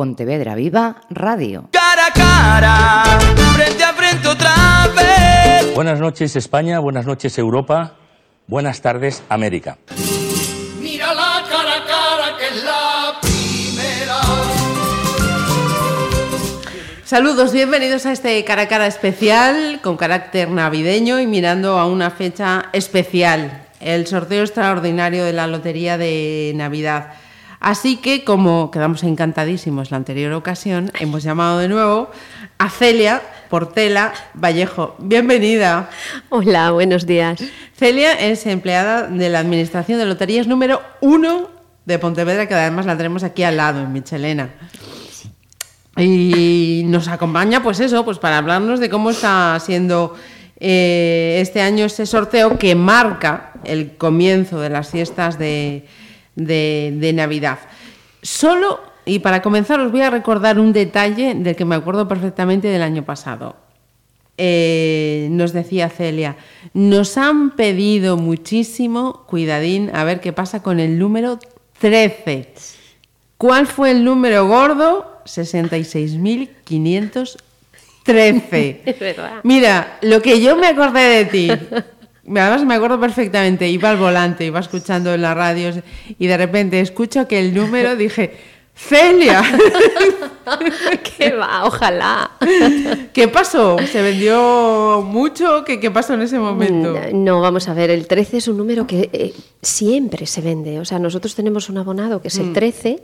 Pontevedra Viva Radio. Cara a cara, frente a frente otra vez. Buenas noches España, buenas noches Europa, buenas tardes América. Mira la cara a cara que es la primera. Saludos, bienvenidos a este cara a cara especial con carácter navideño y mirando a una fecha especial, el sorteo extraordinario de la Lotería de Navidad. Así que, como quedamos encantadísimos la anterior ocasión, hemos llamado de nuevo a Celia Portela Vallejo. Bienvenida. Hola, buenos días. Celia es empleada de la Administración de Loterías número uno de Pontevedra, que además la tenemos aquí al lado, en Michelena. Y nos acompaña, pues eso, pues para hablarnos de cómo está siendo eh, este año este sorteo que marca el comienzo de las fiestas de, de, de Navidad. Solo, y para comenzar, os voy a recordar un detalle del que me acuerdo perfectamente del año pasado. Eh, nos decía Celia, nos han pedido muchísimo, cuidadín, a ver qué pasa con el número 13. ¿Cuál fue el número gordo? 66.513. Es verdad. Mira, lo que yo me acordé de ti, además me acuerdo perfectamente, iba al volante, iba escuchando en la radio y de repente escucho que el número dije, Celia, ¿Qué va? Ojalá. ¿qué pasó? ¿Se vendió mucho? ¿Qué, qué pasó en ese momento? No, vamos a ver, el 13 es un número que eh, siempre se vende. O sea, nosotros tenemos un abonado que es Mm. el 13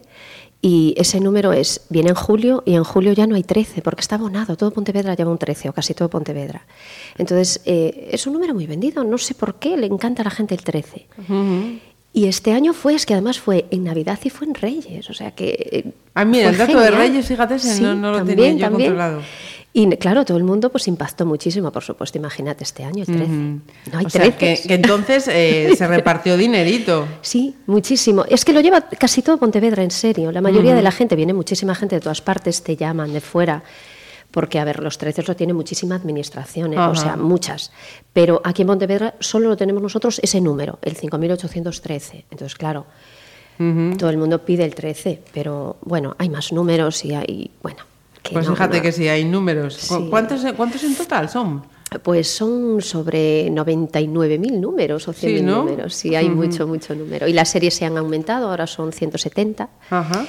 y ese número es, viene en julio y en julio ya no hay 13 porque está abonado. Todo Pontevedra lleva un 13 o casi todo Pontevedra. Entonces, eh, es un número muy vendido. No sé por qué le encanta a la gente el 13. Y este año fue, es que además fue en Navidad y fue en Reyes, o sea que... eh, Ah, mira, el dato de genial. Reyes, fíjate, Sí, no- no lo tenía también, yo también. controlado. Y claro, todo el mundo pues impactó muchísimo, por supuesto, imagínate este año, el 13. No hay o sea, 13. que, que entonces eh, se repartió dinerito. Sí, muchísimo. Es que lo lleva casi todo Pontevedra en serio. La mayoría de la gente, viene muchísima gente de todas partes, te llaman de fuera. Porque, a ver, los 13 lo tiene muchísima administración, ¿eh? O sea, muchas. Pero aquí en Pontevedra solo lo tenemos nosotros ese número, el 5.813. Entonces, claro, todo el mundo pide el 13, pero bueno, hay más números y hay, bueno... que Pues no, fíjate no. que sí, hay números. ¿Cu- Sí. ¿Cuántos, ¿Cuántos en total son? Pues son sobre 99.000 números o 100.000 Sí, ¿no? números. Sí, hay mucho, mucho número. Y las series se han aumentado, ahora son 170. Ajá.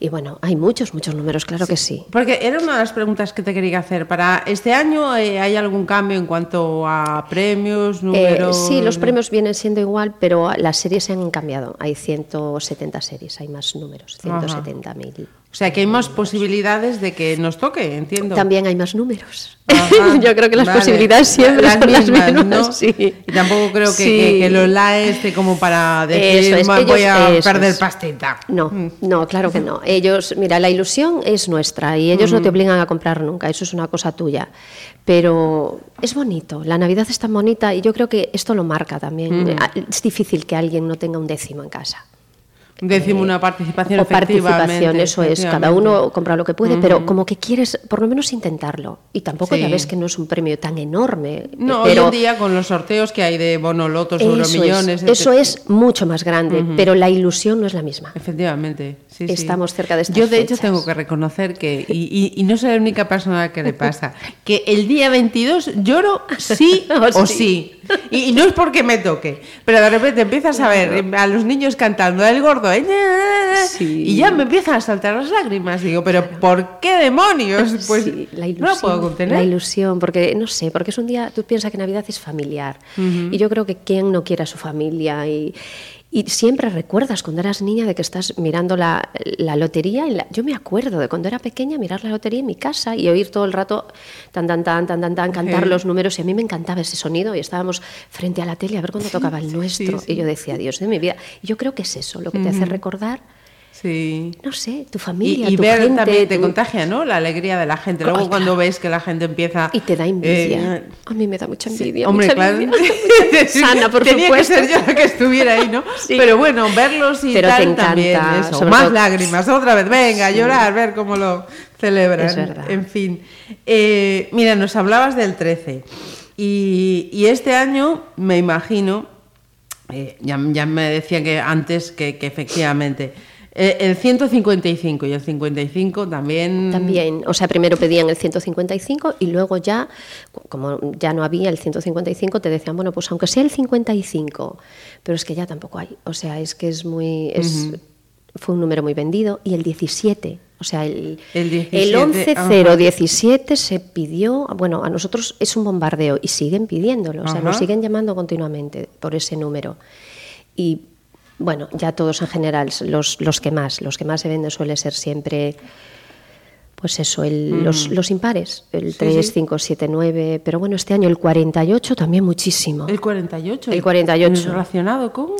Y bueno, hay muchos, muchos números, claro que sí. Porque era una de las preguntas que te quería hacer. ¿Para este año eh, hay algún cambio en cuanto a premios, Eh, números? sí, los premios vienen siendo igual, pero las series se han cambiado. Hay 170 series, hay más números, Ajá. 170.000. O sea, que hay más posibilidades de que nos toque, entiendo. También hay más números. Ajá, Yo creo que las vale. posibilidades siempre Las son las mismas, mismas. ¿no? sí. Y tampoco creo que, Sí. que, esté como para decir, es, "Ma- ellos- voy a perder es. pastita. No, Mm. no, claro que no. Ellos, mira, la ilusión es nuestra y ellos no te obligan a comprar nunca, eso es una cosa tuya. Pero es bonito, la Navidad es tan bonita y yo creo que esto lo marca también. Es difícil que alguien no tenga un décimo en casa. Décimo una participación o participación, eso es. Cada uno compra lo que puede, pero como que quieres por lo menos intentarlo. Y tampoco ya ves que no es un premio tan enorme. No, pero hoy en día con los sorteos que hay de bonolotos, euromillones... es, eso es mucho más grande, pero la ilusión no es la misma. Efectivamente, sí, sí. Estamos cerca de estas Yo, de hecho, tengo que reconocer que, y, y- y no soy la única persona que le pasa, que el día 22 lloro sí O sí. sí. Y, y no es porque me toque, pero de repente empiezas a ver a los niños cantando el gordo ¿eh? Sí. y ya me empiezan a saltar las lágrimas. Digo, pero ¿por qué demonios? Pues Sí, la no ilusión, lo puedo contener. La ilusión, porque no sé, porque es un día, tú piensas que Navidad es familiar. Y yo creo que quién no quiere a su familia y, y siempre recuerdas cuando eras niña de que estás mirando la, la lotería. en la- yo me acuerdo de cuando era pequeña mirar la lotería en mi casa y oír todo el rato tan, tan, tan, tan, tan, tan, cantar Sí. los números. Y a mí me encantaba ese sonido y estábamos frente a la tele a ver cuándo tocaba el nuestro. Y yo decía, Dios de mi vida. Y yo creo que es eso lo que te hace recordar, Sí. no sé, tu Y, familia, y tu ver gente. también te tu- contagia, ¿no? La alegría de la gente. Luego cuando ves que la gente empieza... Y te da envidia. eh, a mí me da mucha envidia. Hombre, mucha claro. envidia. Sana, por Tenía supuesto. que ser yo la que estuviera ahí, ¿no? Sí. Pero bueno, verlos y Pero te tal encanta, también eso. Más todo- lágrimas, otra vez, venga, a llorar, ver cómo lo celebran. Es verdad. En fin. Eh, mira, nos hablabas del 13. Y, y este año, me imagino, eh, ya, ya me decían que antes que, que efectivamente Eh, el 155 y el 55 también. También, o sea, primero pedían el 155 y luego ya, como ya no había el 155, te decían, bueno, pues aunque sea el 55, pero es que ya tampoco hay. O sea, es que es muy. Es, Fue un número muy vendido. Y el 17, o sea, el, El 17, el ajá. 11017 se pidió, bueno, a nosotros es un bombardeo y siguen pidiéndolo, o sea, nos siguen llamando continuamente por ese número. Y bueno, ya todos en general, los, los que más, los que más se venden suele ser siempre, pues eso, el- los, los impares, el Mm. Sí, 3, sí. 5, 7, 9, pero bueno, este año el 48 también muchísimo. El 48. El 48. ¿Relacionado con?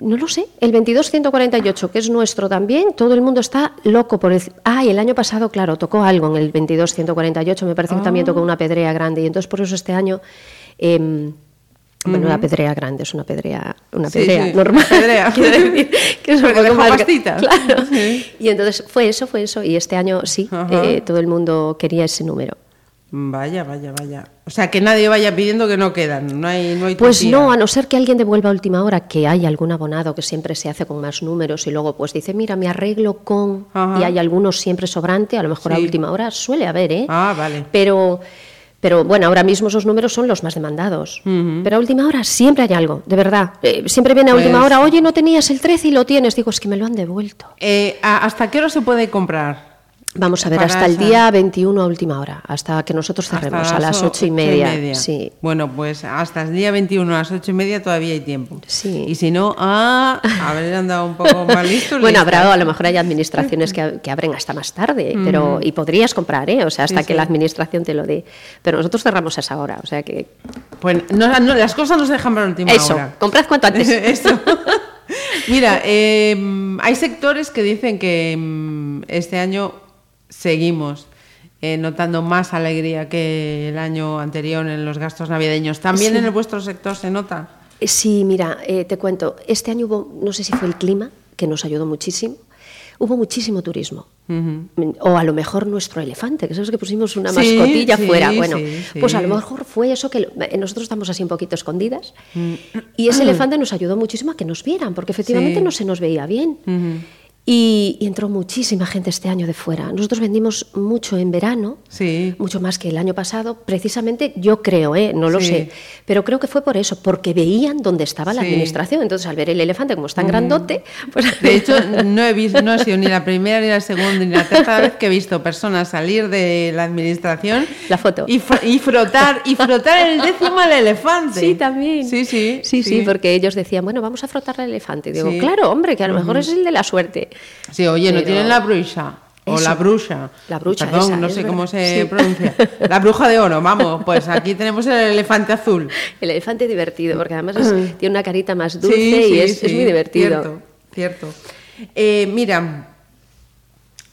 No lo sé, el 22-148, que es nuestro también, todo el mundo está loco por el... Ah, y el año pasado, claro, tocó algo en el 22-148, me parece que también tocó una pedrea grande, y entonces por eso este año... em, bueno, una pedrea grande, es una pedrea, una pedrea sí, normal. pedrea. quiero decir, que es un poco más. Claro. Sí. Y entonces fue eso, fue eso. Y este año sí, eh, todo el mundo quería ese número. Vaya, vaya, vaya. O sea, que nadie vaya pidiendo que no quedan. No hay, no hay Pues tutía. no, a no ser que alguien devuelva a última hora, que hay algún abonado que siempre se hace con más números y luego pues dice, mira, me arreglo con... Ajá. Y hay algunos siempre sobrante, a lo mejor a última hora suele haber, ¿eh? Ah, vale. Pero, pero bueno, ahora mismo esos números son los más demandados. Pero a última hora siempre hay algo, de verdad. Eh, siempre viene a última Pues- hora, oye, no tenías el 13 y lo tienes. Digo, es que me lo han devuelto. Eh, ¿a- ¿Hasta qué hora se puede comprar? Vamos a ver, hasta el día 21 a última hora, hasta que nosotros cerremos, Hasta a las ocho y media. Sí. Bueno, pues hasta el día 21 a las ocho y media todavía hay tiempo. Sí. Y si no, ah, haber andado un poco más listos. Bueno, habrá, a lo mejor hay administraciones que, que abren hasta más tarde, pero y podrías comprar, ¿eh? O sea, hasta Sí, que sí. la administración te lo dé. Pero nosotros cerramos a esa hora, o sea que Pues no, no, las cosas no se dejan para última eso, hora. comprad cuanto antes. Eso. Mira, eh, hay sectores que dicen que mm, este año seguimos eh, notando más alegría que el año anterior en los gastos navideños. ¿También Sí. en el vuestro sector se nota? Sí, mira, eh, te cuento, este año hubo, no sé si fue el clima, que nos ayudó muchísimo, hubo muchísimo turismo. O a lo mejor nuestro elefante, que sabes que pusimos una Sí, mascotilla sí, fuera. Bueno, sí, pues a lo mejor fue eso que eh, nosotros estamos así un poquito escondidas. Mm. Y ese elefante nos ayudó muchísimo a que nos vieran, porque efectivamente no se nos veía bien. Y, y entró muchísima gente este año de fuera. Nosotros vendimos mucho en verano, Sí. mucho más que el año pasado. Precisamente, yo creo, ¿eh? no lo Sí. sé, pero creo que fue por eso, porque veían dónde estaba la administración. Entonces, al ver el elefante como es tan grandote, pues De hecho, no he visto, no he sido ni la primera, ni la segunda, ni la tercera vez que he visto personas salir de la administración La foto. y, fr- y frotar y frotar el décimo al elefante. Sí, también. Sí, sí, Sí, sí, porque ellos decían, bueno, vamos a frotar al elefante. Digo, claro, hombre, que a lo mejor es el de la suerte. Sí, oye, no tienen la bruja. O Eso. la bruja. La bruja, Perdón, esa, no sé cómo se Sí. pronuncia. La bruja de oro, vamos. Pues aquí tenemos el elefante azul. El elefante divertido, porque además es- tiene una carita más dulce Sí, y es, muy divertido. Cierto, cierto. Eh, mira,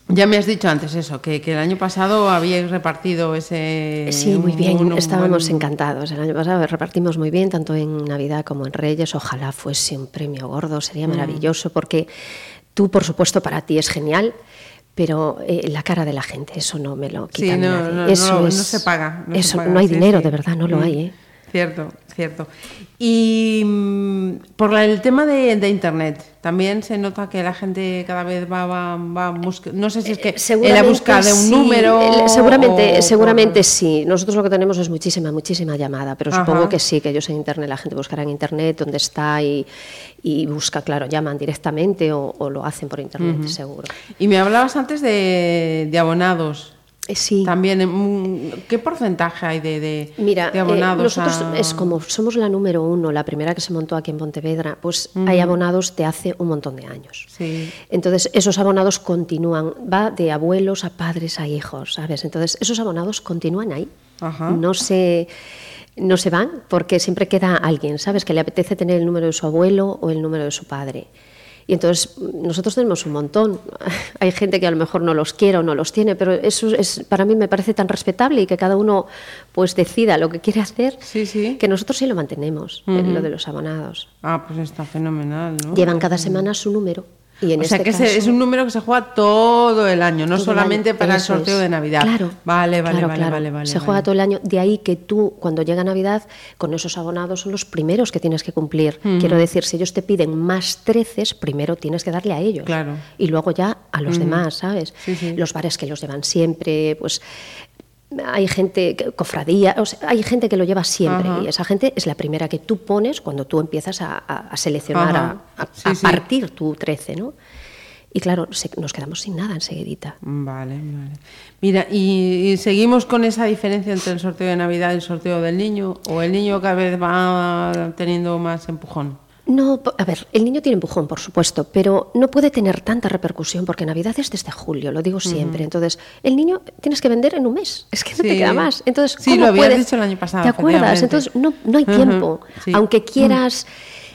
ya me has dicho antes eso, que, que el año pasado habíais repartido ese... Sí, muy bien, un- un estábamos encantados. El año pasado repartimos muy bien, tanto en Navidad como en Reyes. Ojalá fuese un premio gordo, sería Mm. maravilloso, porque tú, por supuesto, para ti es genial, pero eh, la cara de la gente, eso no me lo quita Sí, no, nadie. no, eso no, no es- se paga. No, se eso, paga, no hay sí, dinero, sí. de verdad, no lo Mm, hay. ¿eh? Cierto, cierto. Y mm, por el tema de, de Internet, también se nota que la gente cada vez va, va, va a buscar, no sé si es que en la busca de un sí, número. eh, Seguramente, o seguramente por- sí. Nosotros lo que tenemos es muchísima, muchísima llamada, pero Ajá. supongo que sí, que ellos en Internet, la gente buscará en Internet dónde está y, y busca, claro, llaman directamente o, o lo hacen por Internet, seguro. Y me hablabas antes de, de abonados. Eh, Sí. También, mm, ¿qué porcentaje hay de, de, Mira, de eh, abonados? nosotros a- es como somos la número uno, la primera que se montó aquí en Pontevedra, pues hay abonados de hace un montón de años. Sí. Entonces, esos abonados continúan, va de abuelos a padres a hijos, ¿sabes? Entonces, esos abonados continúan ahí. Ajá. No se, no se van porque siempre queda alguien, ¿sabes? Que le apetece tener el número de su abuelo o el número de su padre. Y entonces nosotros tenemos un montón. Hay gente que a lo mejor no los quiere o no los tiene, pero eso es para mí me parece tan respetable y que cada uno pues decida lo que quiere hacer, Sí, sí. que nosotros sí lo mantenemos, eh, lo de los abonados. Ah, pues está fenomenal, ¿no? Llevan cada semana su número. Y en o sea este que caso- es un número que se juega todo el año, no todo solamente año. para el sorteo es. de Navidad. Claro. Vale, vale, claro, vale, claro. vale, vale, Se vale. juega todo el año. De ahí que tú, cuando llega Navidad, con esos abonados son los primeros que tienes que cumplir. Quiero decir, si ellos te piden más treces, primero tienes que darle a ellos. Claro. Y luego ya a los demás, ¿sabes? Sí, sí. Los bares que los llevan siempre, pues hay gente, que- cofradía, o sea, hay gente que lo lleva siempre Ajá. y esa gente es la primera que tú pones cuando tú empiezas a, a- a seleccionar, a, partir tu 13, ¿no? Y claro, se- nos quedamos sin nada enseguidita. Vale, vale. Mira, y, y seguimos con esa diferencia entre el sorteo de Navidad y el sorteo del niño, o el niño cada vez va teniendo más empujón. No, a ver, el niño tiene empujón, por supuesto, pero no puede tener tanta repercusión porque Navidad es desde julio, lo digo siempre. Entonces, el niño tienes que vender en un mes, es que no te queda más. Entonces, Sí, ¿cómo lo habías puedes? dicho el año pasado, ¿Te acuerdas? Entonces, no, no hay tiempo. sí. Aunque quieras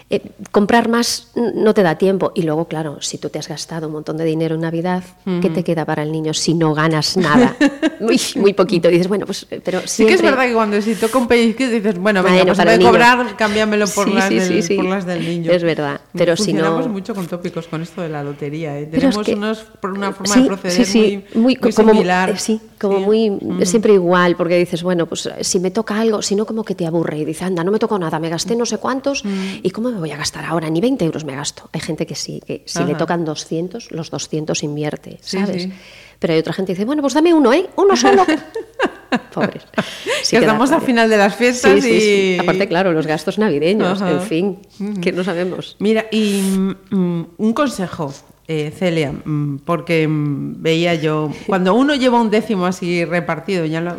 eh, comprar más, no te da tiempo. Y luego, claro, si tú te has gastado un montón de dinero en Navidad, ¿qué te queda para el niño si no ganas nada? muy, muy poquito. dices, bueno, pues, eh, pero Sí que es siempre- verdad que cuando si toca un pellizquito dices, bueno, venga, pues de niño. cobrar, cámbiamelo por, Sí, las sí, del, sí, por las del niño. Es verdad, pero si no- Funcionamos mucho con tópicos con esto de la lotería, ¿eh? Pero es Tenemos que- unos, por una forma de proceder sí, sí, muy, muy co- como, similar. eh, sí, como muy siempre igual, porque dices, bueno, pues si me toca algo, si no como que te aburre y dices, anda, no me tocó nada, me gasté no sé cuántos y cómo me voy a gastar ahora, ni 20 euros me gasto. Hay gente que sí, que si le tocan 200, los 200 invierte, ¿sabes? sí. Pero hay otra gente que dice, bueno, pues dame uno, ¿eh? Uno solo. Pobres. Sí Que estamos a rabia. final de las fiestas y- Aparte, claro, los gastos navideños, Ajá. en fin, que no sabemos. Mira, y mm, un consejo, eh, Celia, mm, porque mm, veía yo, cuando uno lleva un décimo así repartido, ya lo,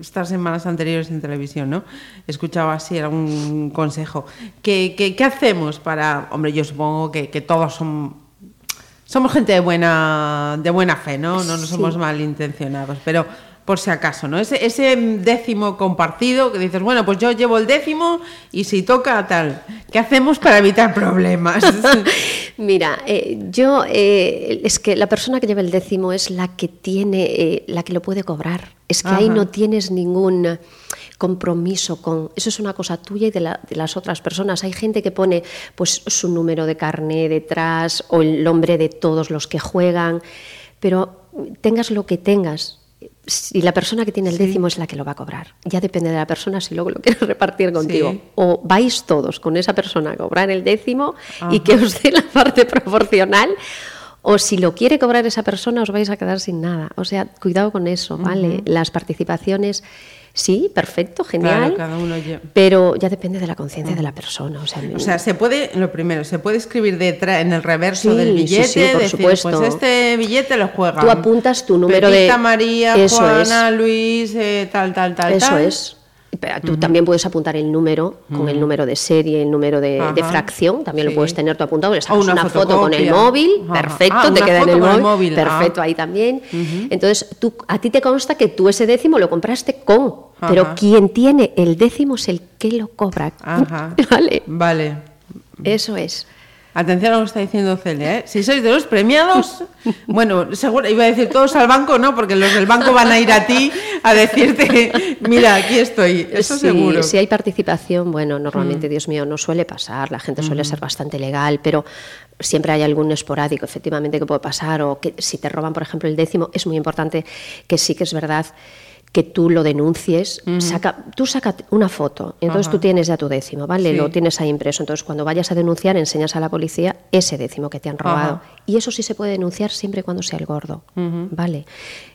estas semanas anteriores en televisión, ¿no? Escuchaba así, era un consejo. ¿Qué, qué, qué hacemos para, hombre, yo supongo que, que todos son... Somos gente de buena, de buena fe, ¿no? No, no Sí. somos malintencionados, pero por si acaso, ¿no? Ese, ese décimo compartido que dices, bueno, pues yo llevo el décimo y si toca tal, ¿qué hacemos para evitar problemas? Mira, eh, yo eh, es que la persona que lleva el décimo es la que tiene, eh, la que lo puede cobrar. Es que ahí no tienes ningún compromiso con. Eso es una cosa tuya y de, la- de las otras personas. Hay gente que pone, pues, su número de carne detrás o el nombre de todos los que juegan, pero tengas lo que tengas. Si la persona que tiene el décimo es la que lo va a cobrar, ya depende de la persona si luego lo quieres repartir contigo. Sí. O vais todos con esa persona a cobrar el décimo y que os dé la parte proporcional, o si lo quiere cobrar esa persona os vais a quedar sin nada. O sea, cuidado con eso, ¿vale? Las participaciones, sí, perfecto, genial, Claro, cada uno pero ya depende de la conciencia de la persona. O sea, O sea, se puede, lo primero, se puede escribir detrás, en el reverso Sí, del sí, billete, sí, por decir, supuesto. pues este billete lo juega. Tú apuntas tu número de- Pepita, María, Eso Juana, Luis, eh, tal, tal, tal, Eso tal. es. Tú también puedes apuntar el número, con el número de serie, el número de, fracción, también Sí. lo puedes tener tú apuntado, le sacas una una, foto con el móvil, Ajá. perfecto, Ah, te queda en el móvil, ah. perfecto, ahí también. Entonces, tú, a ti te consta que tú ese décimo lo compraste con, pero quien tiene el décimo es el que lo cobra. Ajá. Vale, Vale. eso es. Atención a lo que está diciendo Celia, ¿eh? Si sois de los premiados, bueno, seguro, iba a decir todos al banco, no, porque los del banco van a ir a ti a decirte, mira, aquí estoy, eso Sí, seguro. Mm. Si hay participación, bueno, normalmente, Dios mío, no suele pasar, la gente suele ser bastante legal, pero siempre hay algún esporádico, efectivamente, que puede pasar, o que si te roban, por ejemplo, el décimo, es muy importante que sí que es verdad que tú lo denuncies, saca, tú saca una foto, entonces Ajá. tú tienes ya tu décimo, ¿vale? Sí. Lo tienes ahí impreso, entonces cuando vayas a denunciar enseñas a la policía ese décimo que te han robado. Ajá. Y eso sí se puede denunciar siempre y cuando sea el gordo, ¿vale?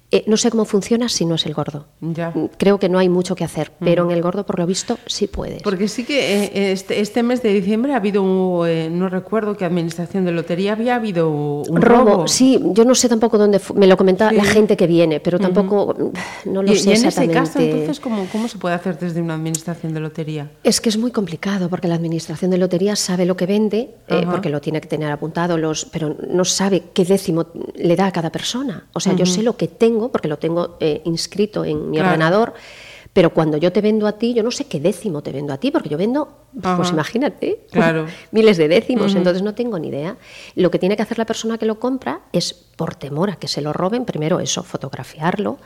Eh, no sé cómo funciona si no es el gordo. Ya. Creo que no hay mucho que hacer, pero en el gordo, por lo visto, sí puedes. Porque sí que eh, este, este mes de diciembre ha habido, un, eh, no recuerdo qué administración de lotería había habido un robo. sí, yo no sé tampoco dónde fu- me lo comentaba la gente que viene, pero tampoco mm, no lo y, sé y en ese exactamente. caso, entonces, ¿cómo, ¿cómo se puede hacer desde una administración de lotería? Es que es muy complicado porque la administración de lotería sabe lo que vende, eh, porque lo tiene que tener apuntado, los, pero no sabe qué décimo le da a cada persona. O sea, yo sé lo que tengo porque lo tengo eh, inscrito en mi Claro. ordenador, pero cuando yo te vendo a ti, yo no sé qué décimo te vendo a ti, porque yo vendo, pues imagínate, Claro. miles de décimos, entonces no tengo ni idea. Lo que tiene que hacer la persona que lo compra es por temor a que se lo roben, primero eso, fotografiarlo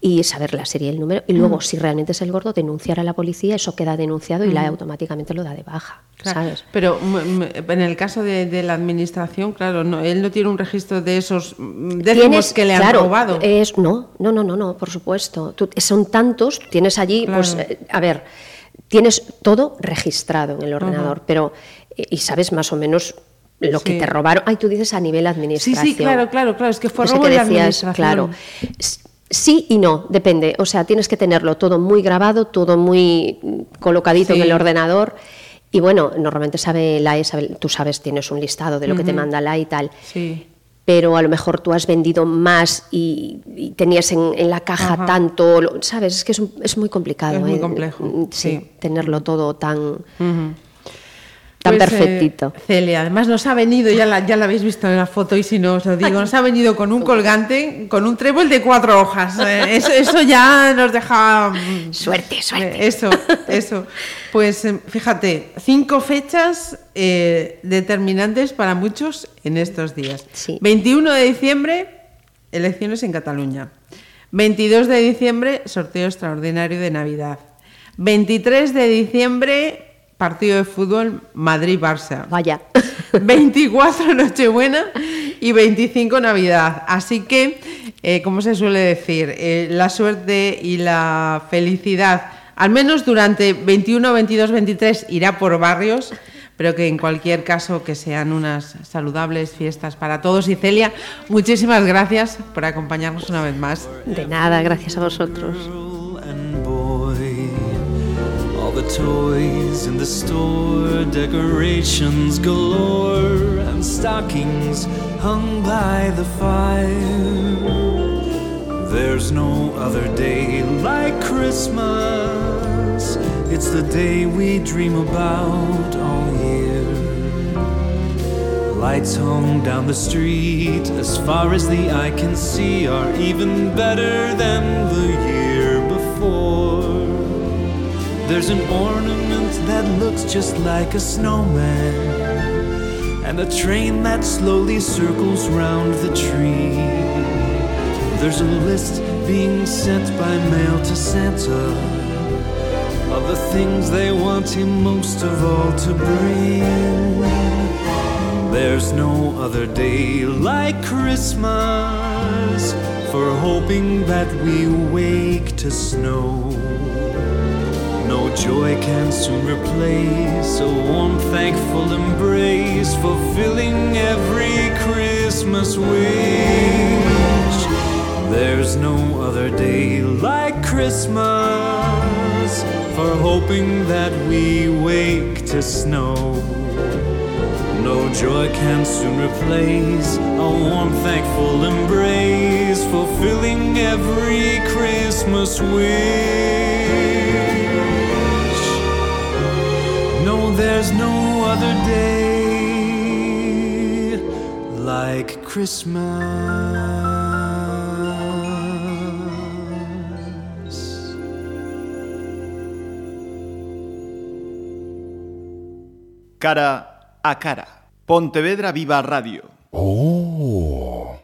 y saber la serie y el número, y luego, si realmente es el gordo, denunciar a la policía, eso queda denunciado y la automáticamente lo da de baja, Claro, ¿sabes? Pero en el caso de, de la administración, claro, no, él no tiene un registro de esos mm, décimos que le han claro, robado. Es, no, no, no, no, no, por supuesto. Tú- son tantos, tienes allí, Claro. pues, eh, a ver, tienes todo registrado en el ordenador, pero, eh, y sabes más o menos lo que Sí. te robaron. Ay, tú dices a nivel sí, administración. sí, claro, claro, claro. Es que fue robo que de decías, administración. claro. Sí y no, depende. O sea, tienes que tenerlo todo muy grabado, todo muy mm, colocadito Sí. en el ordenador. Y bueno, normalmente sabe la E, sabe- tú sabes, tienes un listado de lo que te manda la E y tal. Sí. Pero a lo mejor tú has vendido más y, y tenías en, en la caja Ajá. tanto, lo- ¿sabes? Es que es, un- es muy complicado. Es muy ¿eh? complejo, Mm, Sí, sí. tenerlo todo tan, tan Pues, eh, perfectito. Celia, además nos ha venido, ya la, ya la habéis visto en la foto y si no os lo digo, nos ha venido con un colgante, con un trébol de cuatro hojas. Eh, eso, eso ya nos deja... mm, Suerte, suerte. eh, Eso, eso. Pues eh, fíjate, cinco fechas determinantes para muchos en estos días. Sí. 21 de diciembre, elecciones en Cataluña. 22 de diciembre, sorteo extraordinario de Navidad. 23 de diciembre, partido de fútbol Madrid-Barça. Vaya. 24 Nochebuena y 25 Navidad. Así que, eh, como se suele decir, eh, la suerte y la felicidad, al menos durante 21, 22, 23, irá por barrios, pero que en cualquier caso que sean unas saludables fiestas para todos. Y Celia, muchísimas gracias por acompañarnos una vez más. De nada, gracias a vosotros. The toys in the store, decorations galore, and stockings hung by the fire. There's no other day like Christmas. It's the day we dream about all year. Lights hung down the street as far as the eye can see are even better than the year. There's an ornament that looks just like a snowman, and a train that slowly circles round the tree. There's a list being sent by mail to Santa of the things they want him most of all to bring. There's no other day like Christmas for hoping that we wake to snow. No joy can soon replace a warm, thankful embrace, fulfilling every Christmas wish. There's no other day like Christmas for hoping that we wake to snow. No joy can soon replace a warm, thankful embrace, fulfilling every Christmas wish. There's no other day like Christmas. Cara a cara. Pontevedra Viva Radio. Oh.